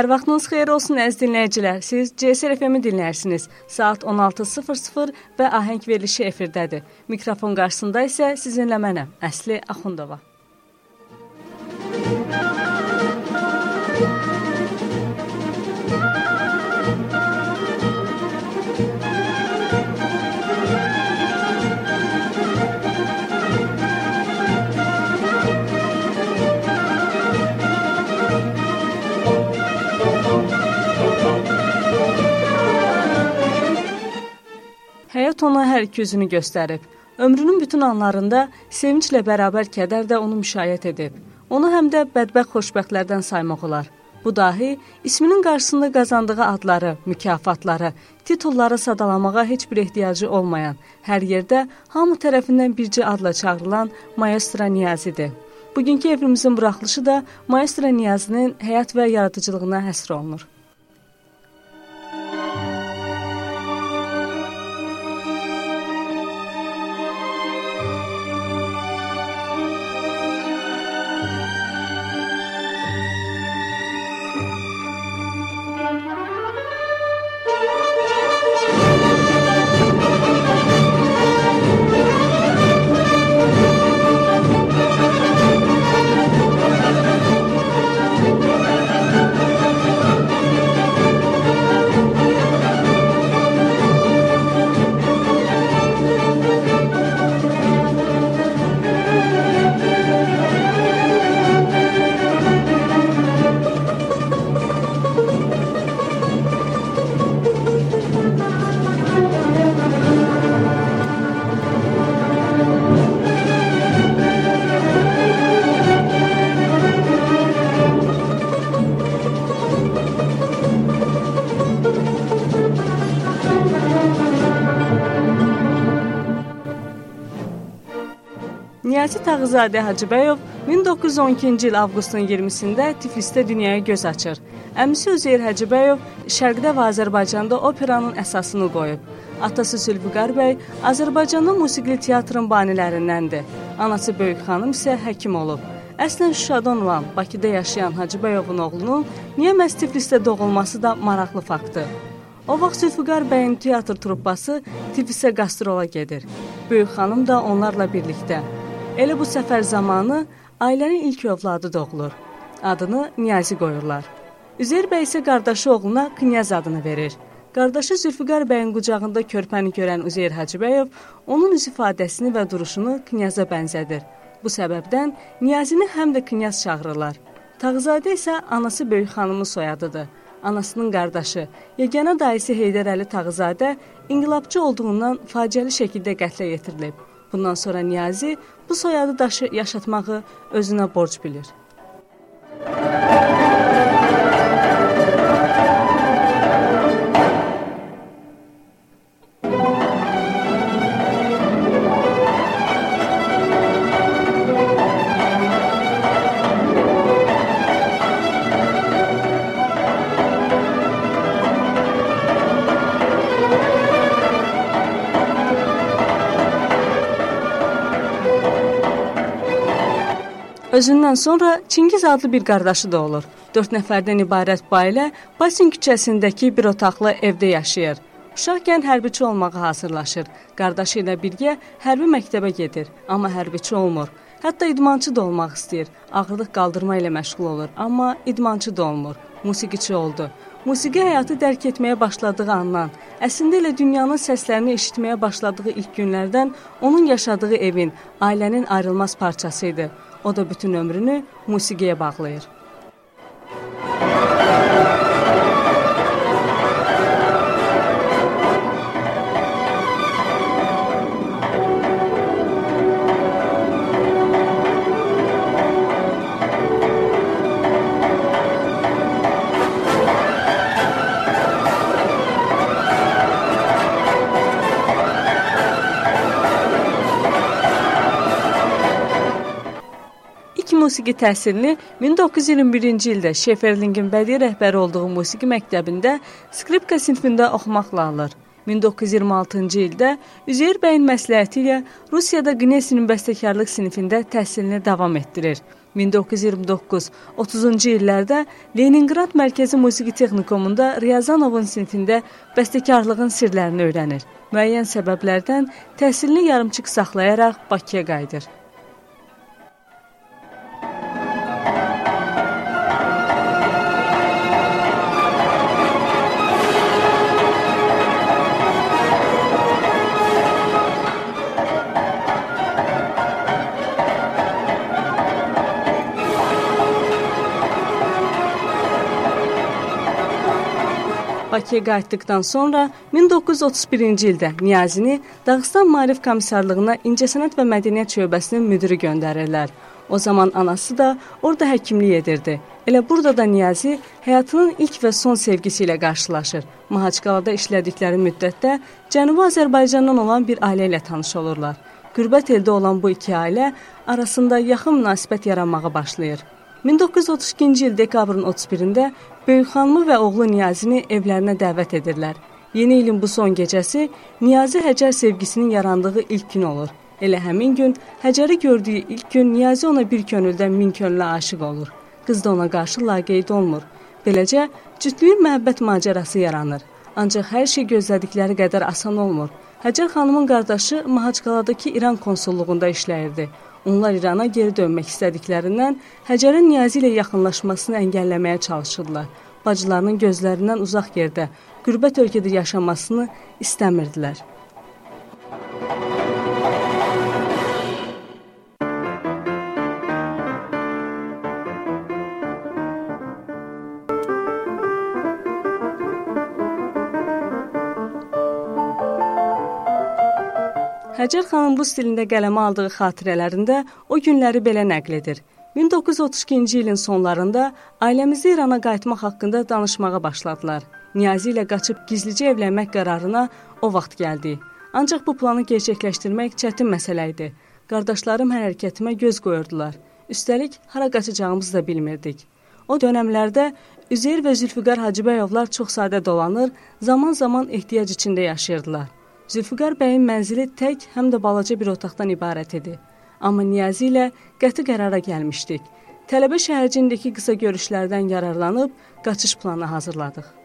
Hər vaxtınız xeyir olsun əziz dinləyicilər. Siz CSR FM-i dinləyirsiniz. Saat 16:00 və ahəng verilişi efirdədir. Mikrofon qarşısında isə sizinlə mənəm, Əsli Axundova. Həyat ona hər iki üzünü göstərib. Ömrünün bütün anlarında sevinclə bərabər kədər də onu müşayiət edib. Onu həm də bədbəxt xoşbəxtlərdən saymaq olar. Bu dahi isminin qarşısında qazandığı adları, mükafatları, titulları sadalamağa heç bir ehtiyacı olmayan, hər yerdə hamı tərəfindən bircə adla çağrılan Maestro Niyazidir. Bugünkü evimizin buraxılışı da Maestro Niyazinin həyat və yaradıcılığına həsr olunur. Niyazi Tağızadə Hacıbəyov 1912-ci il avqustun 20-sində Tiflisdə dünyaya göz açır. Əmisi Üzeyir Hacıbəyov Şərqdə və Azərbaycanda operanın əsasını qoyub. Atası Zülfüqar bəy Azərbaycanda musiqili teatrın banilərindəndir. Anası Böyük xanım isə həkim olub. Əslən Şuşadan olan, Bakıda yaşayan Hacıbəyovun oğlunun niyə məhz Tiflisdə doğulması da maraqlı faktdır. O vaxt Zülfüqar bəyin teatr truppası Tiflisə qastrol gedir. Böyük xanım da onlarla birlikdə. Elə bu səfər zamanı ailənin ilk övladı doğulur. Adını Niyazi qoyurlar. Üzeyir bəy isə qardaşı oğluna Knyaz adını verir. Qardaşı Zülfüqar bəyin qucağında körpəni görən Üzeyir Hacıbəyov onun üz ifadəsini və duruşunu Knyaza bənzədir. Bu səbəbdən Niyazini həm də Knyaz çağırırlar. Tağızadə isə anası Böyük xanımın soyadıdır. Anasının qardaşı, yeganə dayısı Heydər Əli Tağızadə inqilabçı olduğundan faciəli şəkildə qətlə yetirilib. Bundan sonra Niyazi bu soyadı daşı yaşatmağı özünə borc bilir. Özündən sonra Çingiz adlı bir qardaşı da olur. 4 nəfərdən ibarət bu ailə Basin küçəsindəki bir otaqlı evdə yaşayır. Uşaqkən hərbiçi olmağa hazırlaşır. Qardaşı ilə birgə hərbi məktəbə gedir, amma hərbiçi olmur. Hətta idmançı da olmaq istəyir. Ağırlıq qaldırma ilə məşğul olur, amma idmançı da olmur. Musiqiçi oldu. Musiqi həyatı dərk etməyə başladığı andan, əslində elə dünyanın səslərini eşitməyə başladığı ilk günlərdən onun yaşadığı evin, ailənin ayrılmaz parçası idi. O da bütün ömrünü musiqiyə bağlayır. Musiqi təhsilini 1921-ci ildə Şeferlingin bədii rəhbəri olduğu musiqi məktəbində skripka sinifində oxumaqla alır. 1926-cı ildə Üzeyir bəyin məsləhəti ilə Rusiyada Qnesinin bəstəkarlıq sinifində təhsilini davam etdirir. 1929-30-cu illərdə Leninqrad Mərkəzi Musiqi Texnikumunda Riyazanovun sinifində bəstəkarlığın sirlərini öyrənir. Müəyyən səbəblərdən təhsilini yarımçıq saxlayaraq Bakıya qayıdır. Bakıya qayıtdıqdan sonra 1931-ci ildə Niyazini Dağıstan Maarif Komissarlığına İncəsənət və Mədəniyyət şöbəsinin müdiri göndərirlər. O zaman anası da orada həkimlik edirdi. Elə burada da Niyazi həyatının ilk və son sevgisi ilə qarşılaşır. Mahaçqalada işlədikləri müddətdə Cənubi Azərbaycandan olan bir ailə ilə tanış olurlar. Qürbət eldə olan bu iki ailə arasında yaxın münasibət yaranmağa başlayır. 1932-ci il dekabrın 31-də Böyükxanımı və oğlu Niyazini evlərinə dəvət edirlər. Yeni ilin bu son gecəsi Niyazi Həcər sevgisinin yarandığı ilk gün olur. Elə həmin gün Həcəri gördüyü ilk gün Niyazi ona bir könüldən min könüllə aşiq olur. Qız da ona qarşı laqeyd olmur. Beləcə cütlüyün məhəbbət macərası yaranır. Ancaq hər şey gözlədikləri qədər asan olmur. Həcər xanımın qardaşı Mahaçqaladakı İran konsulluğunda işləyirdi. Onlar İrana geri dönmək istədiklərindən Həcərin Niyazi ilə yaxınlaşmasını əngəlləməyə çalışırdılar. Bacılarının gözlərindən uzaq yerdə, qürbət ölkədə yaşamasını istəmirdilər. Həcər xanım bu stilində qələmə aldığı xatirələrində o günləri belə nəql edir. 1932-ci ilin sonlarında ailəmizi İrana qayıtmaq haqqında danışmağa başladılar. Niyazi ilə qaçıb gizlicə evlənmək qərarına o vaxt gəldi. Ancaq bu planı gerçəkləşdirmək çətin məsələ idi. Qardaşlarım hər hərəkətimə göz qoyurdular. Üstəlik hara qaçacağımızı da bilmirdik. O dövrlərdə Üzeyir və Zülfüqar Hacıbəyovlar çox sadə dolanır, zaman-zaman ehtiyac içində yaşayırdılar. Zülfüqar bəyin mənzili tək, həm də balaca bir otaqdan ibarət idi. Amma Niyazi ilə qəti qərara gəlmişdik. Tələbə şəhərciyindəki qısa görüşlərdən yararlanıb qaçış planı hazırladıq.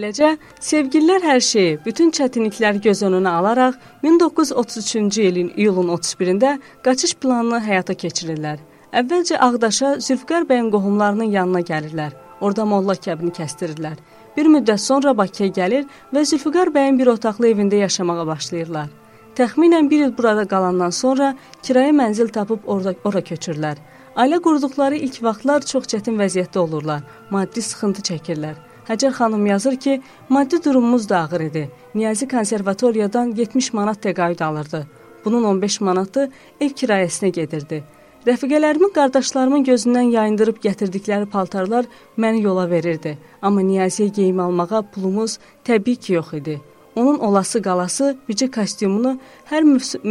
Beləcə, sevgililər hər şeyi, bütün çətinlikləri göz önünə alaraq 1933-cü ilin iyulun 31-də qaçış planını həyata keçirirlər. Əvvəlcə Ağdaşa Zülfüqar bəyin qohumlarının yanına gəlirlər. Orda molla kəbini kəstirirlər. Bir müddət sonra Bakıya gəlir və Zülfüqar bəyin bir otaqlı evində yaşamağa başlayırlar. Təxminən bir il burada qalandan sonra kirayə mənzil tapıb orada ora köçürlər. Ailə qurduqları ilk vaxtlar çox çətin vəziyyətdə olurlar, maddi sıxıntı çəkirlər. Həcər xanım yazır ki, maddi durumumuz da ağır idi. Niyazi konservatoriyadan 70 manat təqaüd alırdı. Bunun 15 manatı ev kirayəsinə gedirdi. Rəfiqələrimin, qardaşlarımın gözündən yayındırıb gətirdikləri paltarlar məni yola verirdi. Amma Niyaziyə geyim almağa pulumuz təbii ki, yox idi. Onun olası qalası bircə kostyumunu hər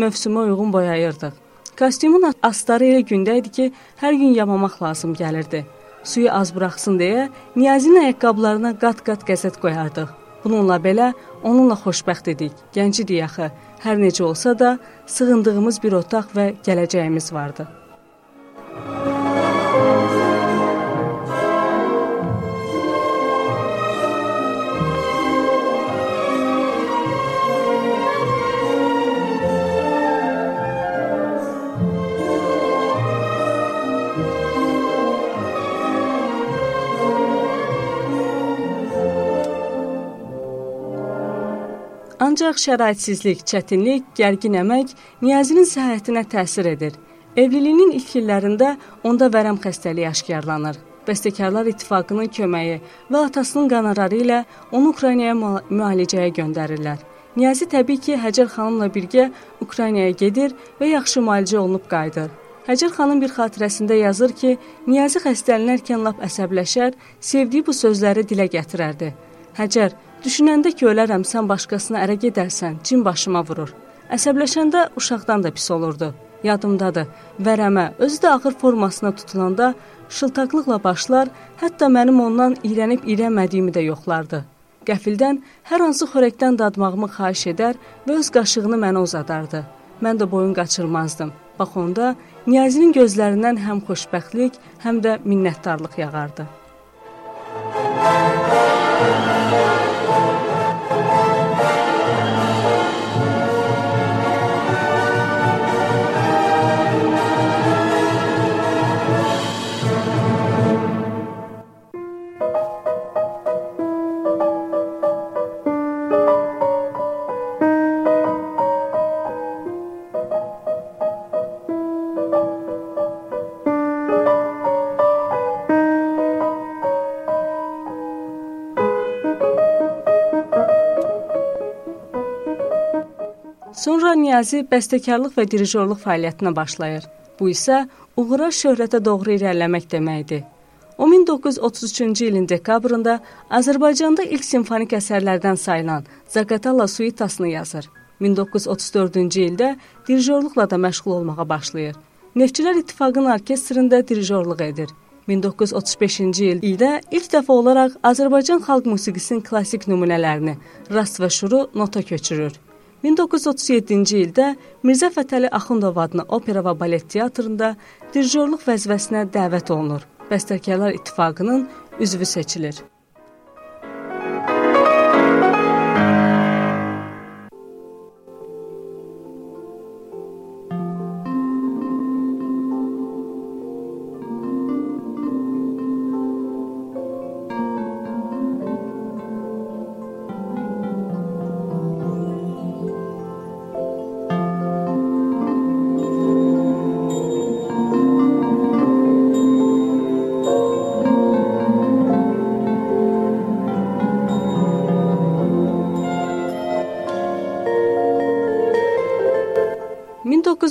mövsümə uyğun boyayırdıq. Kostyumun astarı elə gündə idi ki, hər gün yamamaq lazım gəlirdi. Suyu az buraxsın deyə Niyazinin ayaqqabılarına qat-qat qəzet qoyardıq. Bununla belə onunla xoşbəxt idik. Gənc idik axı. Hər necə olsa da sığındığımız bir otaq və gələcəyimiz vardı. Ancaq şəraitsizlik, çətinlik, gərgin əmək Niyazinin səhhətinə təsir edir. Evliliyinin ilk illərində onda vərəm xəstəliyi aşkarlanır. Bəstəkarlar İttifaqının köməyi və atasının qanararı ilə onu Ukraynaya müalicəyə göndərirlər. Niyazi təbii ki, Həcər xanımla birgə Ukraynaya gedir və yaxşı müalicə olunub qayıdır. Həcər xanım bir xatirəsində yazır ki, Niyazi xəstələnərkən lap əsəbləşər, sevdiyi bu sözləri dilə gətirərdi. Həcər, düşünəndə ki, ölərəm, sən başqasına ərə gedərsən, cin başıma vurur. Əsəbləşəndə uşaqdan da pis olurdu. Yadımdadır. Vərəmə, özü də ağır formasına tutulanda şıltaqlıqla başlar, hətta mənim ondan iyrənib iyrənmədiyimi də yoxlardı. Qəfildən hər hansı xörəkdən dadmağımı xahiş edər və öz qaşığını mənə uzadardı. Mən də boyun qaçırmazdım. Bax onda Niyazinin gözlərindən həm xoşbəxtlik, həm də minnətdarlıq yağardı. Niyazi bəstəkarlıq və dirijorluq fəaliyyətinə başlayır. Bu isə uğura şöhrətə doğru irəliləmək deməkdir. O 1933-cü ilin dekabrında Azərbaycanda ilk simfonik əsərlərdən sayılan Zaqatala suitasını yazır. 1934-cü ildə dirijorluqla da məşğul olmağa başlayır. Neftçilər İttifaqının orkestrində dirijorluq edir. 1935-ci ildə ilk dəfə olaraq Azərbaycan xalq musiqisinin klassik nümunələrini, rast və şuru nota köçürür. 1937-ci ildə Mirzə Fətəli Axundov adlı opera və balet teatrında dirijorluq vəzifəsinə dəvət olunur. Bəstəkarlar İttifaqının üzvü seçilir.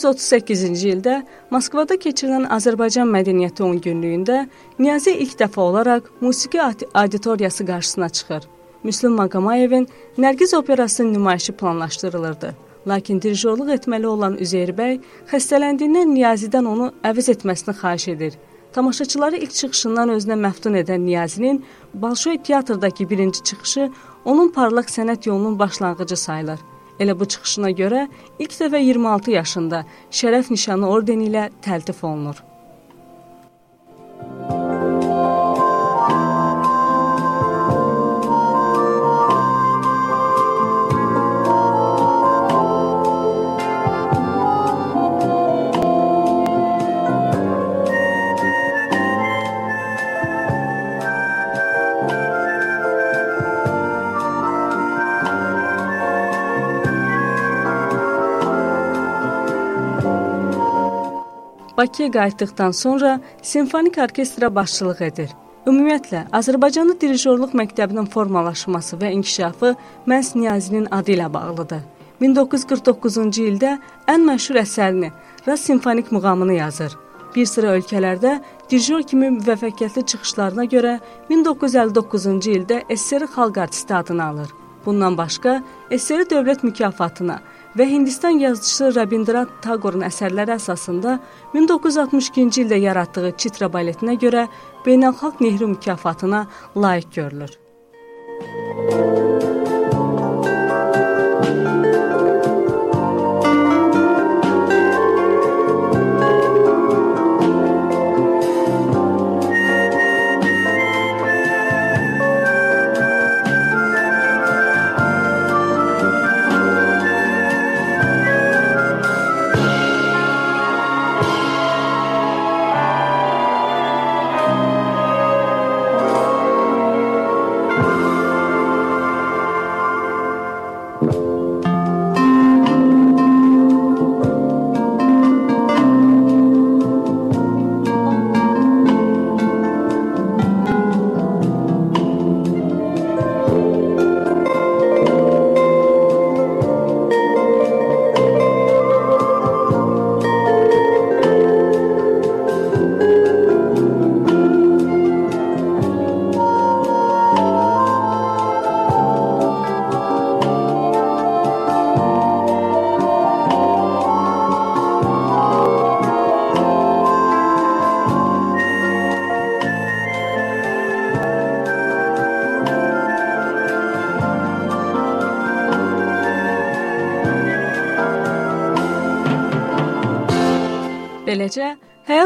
1938-ci ildə Moskvada keçirilən Azərbaycan mədəniyyəti 10 günlüyündə Niyazi ilk dəfə olaraq musiqi auditoriyası qarşısına çıxır. Müslüm Maqamayevin Nərgiz operasının nümayişi planlaşdırılırdı. Lakin dirijorluq etməli olan Üzeyir bəy xəstələndiyindən Niyazidən onu əvəz etməsini xahiş edir. Tamaşaçıları ilk çıxışından özünə məftun edən Niyazinin Balşoy teatrdakı birinci çıxışı onun parlaq sənət yolunun başlanğıcı sayılır. Elə bu çıxışına görə ilk dəfə 26 yaşında şərəf nişanı ordeni ilə təltif olunur. Bakıya qayıtdıqdan sonra simfonik orkestra başçılıq edir. Ümumiyyətlə, Azərbaycanlı dirijorluq məktəbinin formalaşması və inkişafı məhz Niyazinin adı ilə bağlıdır. 1949-cu ildə ən məşhur əsərini, Ras simfonik muğamını yazır. Bir sıra ölkələrdə dirijor kimi müvəffəqiyyətli çıxışlarına görə 1959-cu ildə SSR Xalq artisti adını alır. Bundan başqa, SSR Dövlət mükafatına və Hindistan yazıçısı Rabindranath Tagorun əsərləri əsasında 1962-ci ildə yaratdığı Chitra baletinə görə Beynəlxalq Nehru mükafatına layiq görülür. Müzik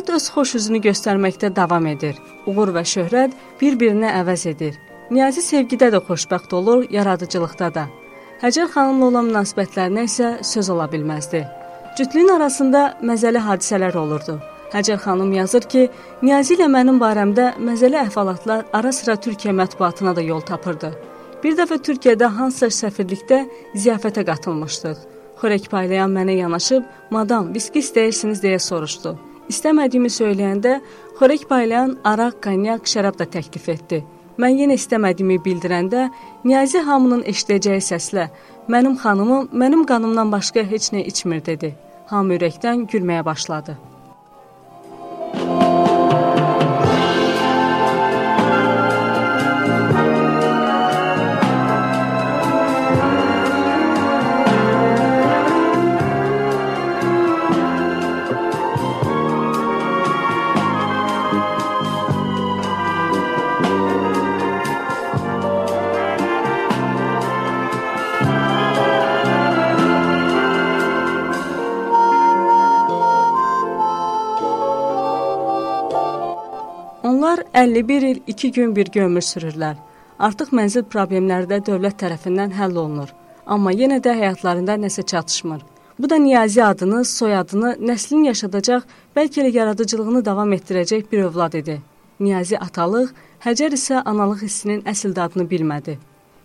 həyat öz xoş üzünü göstərməkdə davam edir. Uğur və şöhrət bir-birini əvəz edir. Niyazi sevgidə də xoşbəxt olur, yaradıcılıqda da. Həcər xanımla olan münasibətlərinə isə söz ola bilməzdi. Cütlüyün arasında məzəli hadisələr olurdu. Həcər xanım yazır ki, Niyazi ilə mənim barəmdə məzəli əhvalatlar ara-sıra Türkiyə mətbuatına da yol tapırdı. Bir dəfə Türkiyədə hansısa səfirlikdə ziyafətə qatılmışdıq. Xörək paylayan mənə yanaşıb, "Madam, viski istəyirsiniz?" deyə soruşdu. İstəmədiyimi söyləyəndə xörək paylayan araq, konyak, şərab da təklif etdi. Mən yenə istəmədiyimi bildirəndə Niyazi hamının eşidəcəyi səslə "Mənim xanımım mənim qanımdan başqa heç nə içmir" dedi. Hamı ürəkdən gülməyə başladı. 51 il 2 gün bir ömür sürürlər. Artıq mənzil problemləri də dövlət tərəfindən həll olunur. Amma yenə də həyatlarında nəsə çatışmır. Bu da Niyazi adını, soyadını, nəslin yaşadacaq, bəlkə də yaradıcılığını davam etdirəcək bir övlad idi. Niyazi atalıq, Həcər isə analıq hissinin əsl dadını bilmədi.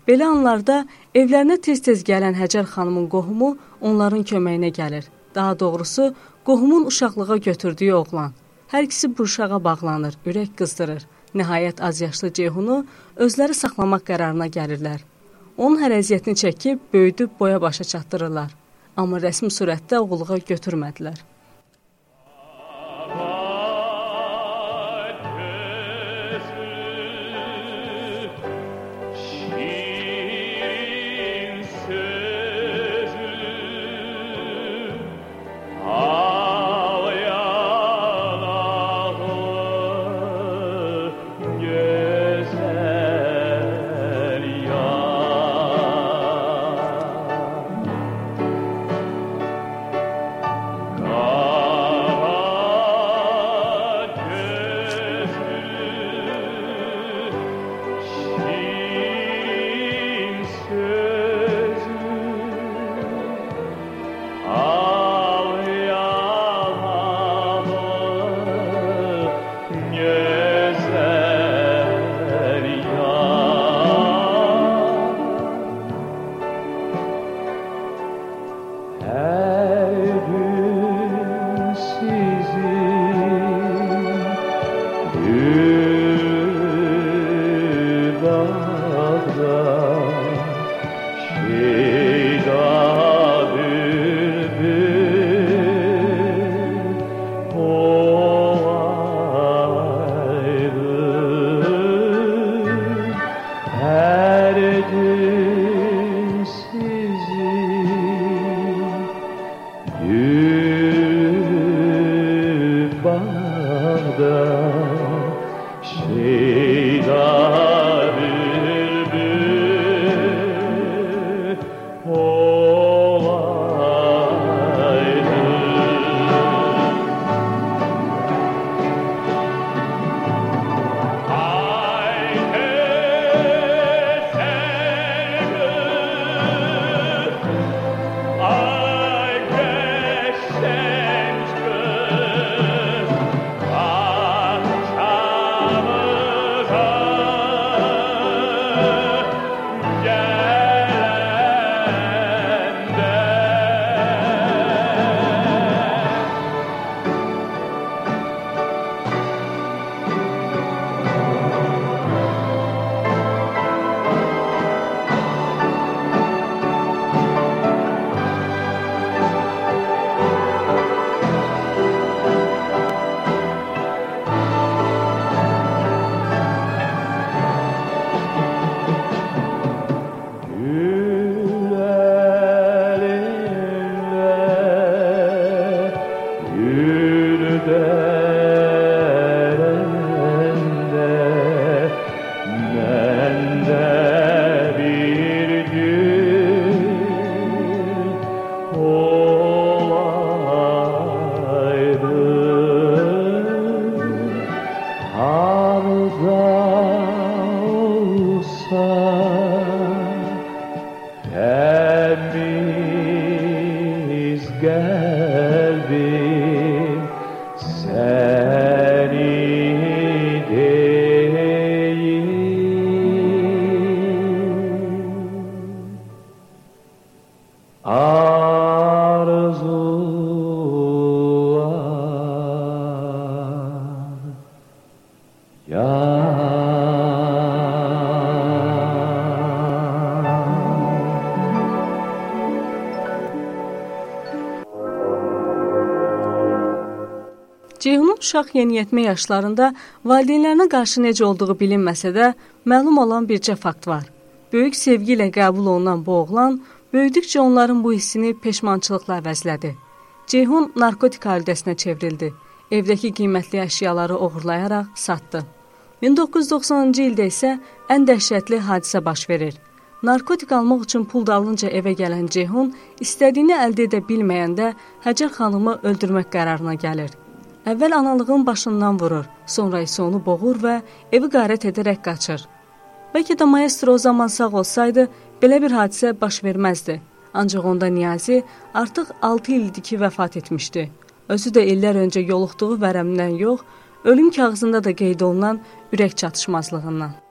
Belə anlarda evlərinə tez-tez gələn Həcər xanımın qohumu onların köməyinə gəlir. Daha doğrusu, qohumun uşaqlığa götürdüyü oğlan. Hər ikisi bu uşağa bağlanır, ürək qızdırır. Nəhayət azyaşlı Ceyhunu özləri saxlamaq qərarına gəlirlər. Onun hər əziyyətini çəkib, böyüdüb boya başa çatdırırlar. Amma rəsmi surətdə oğulluğa götürmədilər. far. Uşaq yeniyetmə yaşlarında valideynlərinə qarşı necə olduğu bilinməsə də, məlum olan bircə fakt var. Böyük sevgi ilə qəbul olunan bu oğlan böyüdükcə onların bu hissini peşmançılıqla əvəzlədi. Ceyhun narkotik halidəsinə çevrildi. Evdəki qiymətli əşyaları oğurlayaraq satdı. 1990-cı ildə isə ən dəhşətli hadisə baş verir. Narkotik almaq üçün pul dalınca evə gələn Ceyhun istədiyini əldə edə bilməyəndə Həcər xanımı öldürmək qərarına gəlir. Əvvəl analığın başından vurur, sonra isə onu boğur və evi qarət edərək qaçır. Bəlkə də maestro o zaman sağ olsaydı, belə bir hadisə baş verməzdi. Ancaq onda Niyazi artıq 6 ildir ki, vəfat etmişdi. Özü də illər öncə yoluxduğu vərəmdən yox, ölüm kağızında da qeyd olunan ürək çatışmazlığından.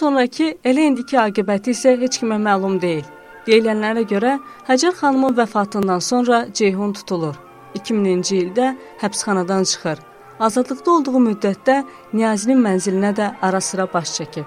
Elə indiki aqibəti isə heç kimə məlum deyil. Deyilənlərə görə Həcər xanımın vəfatından sonra Ceyhun tutulur. 2000-ci ildə həbsxanadan çıxır. Azadlıqda olduğu müddətdə Niyazinin mənzilinə də ara-sıra baş çəkib.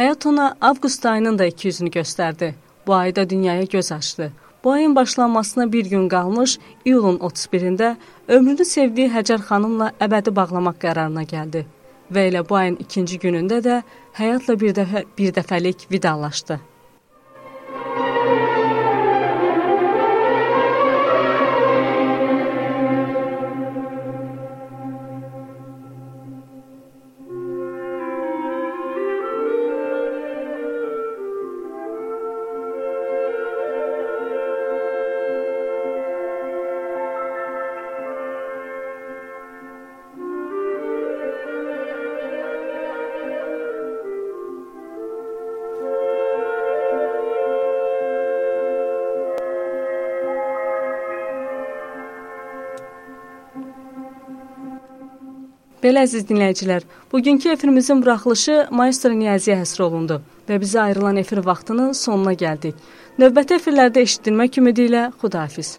Həyat ona avqust ayının da 200-ünü göstərdi. Bu ayda dünyaya göz açdı. Bu ayın başlanmasına bir gün qalmış, iyulun 31-də ömrünü sevdiyi Həcər xanımla əbədi bağlamaq qərarına gəldi. Və elə bu ayın ikinci günündə də həyatla bir dəfə bir dəfəlik vidalaşdı. Belə əziz dinləyicilər, bugünkü efirimizin buraxılışı Maestro Niyaziyə həsr olundu və bizə ayrılan efir vaxtının sonuna gəldik. Növbəti efirlərdə eşidilmək ümidi ilə Xudahafiz.